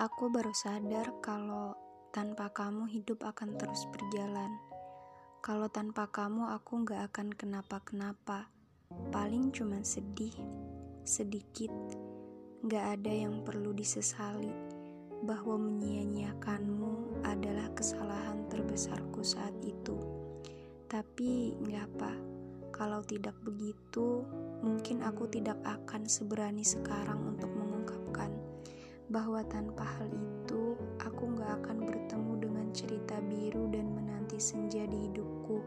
Aku baru sadar kalau tanpa kamu hidup akan terus berjalan. Kalau tanpa kamu aku gak akan kenapa-kenapa. Paling cuma sedih, sedikit. Gak ada yang perlu disesali bahwa menyia-nyiakanmu adalah kesalahan terbesarku saat itu. Tapi gak apa, kalau tidak begitu, mungkin aku tidak akan seberani sekarang untuk bahwa tanpa hal itu, aku gak akan bertemu dengan cerita biru dan menanti senja di hidupku.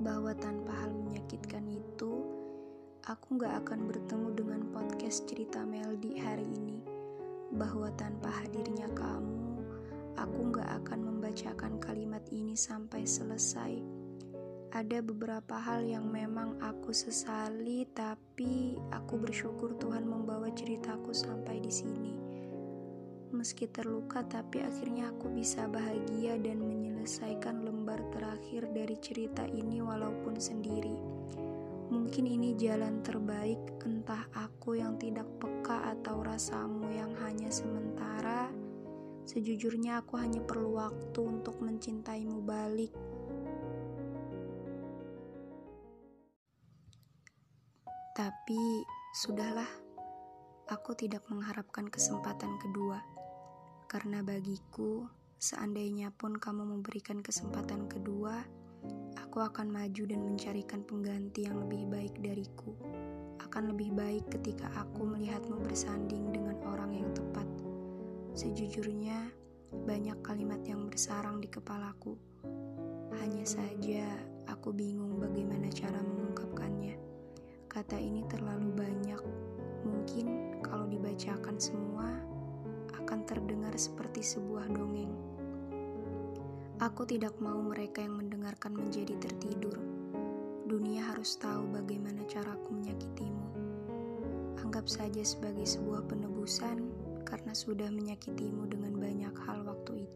Bahwa tanpa hal menyakitkan itu, aku gak akan bertemu dengan podcast cerita Meldi hari ini. Bahwa tanpa hadirnya kamu, aku gak akan membacakan kalimat ini sampai selesai. Ada beberapa hal yang memang aku sesali, tapi aku bersyukur Tuhan membawa ceritaku sampai di sini. Meski terluka, tapi akhirnya aku bisa bahagia dan menyelesaikan lembar terakhir dari cerita ini, walaupun sendiri. Mungkin ini jalan terbaik, entah aku yang tidak peka atau rasamu yang hanya sementara. Sejujurnya, aku hanya perlu waktu untuk mencintaimu balik. Tapi sudahlah, aku tidak mengharapkan kesempatan kedua, karena bagiku, seandainya pun kamu memberikan kesempatan kedua, aku akan maju dan mencarikan pengganti yang lebih baik dariku. Akan lebih baik ketika aku melihatmu bersanding dengan orang yang tepat. Sejujurnya, banyak kalimat yang bersarang di kepalaku. Hanya saja, aku bingung bagaimana cara mengungkapkannya. Kata ini terlalu banyak. Mungkin kalau dibacakan semua akan terdengar seperti sebuah dongeng. Aku tidak mau mereka yang mendengarkan menjadi tertidur. Dunia harus tahu bagaimana caraku menyakitimu. Anggap saja sebagai sebuah penebusan karena sudah menyakitimu dengan banyak hal waktu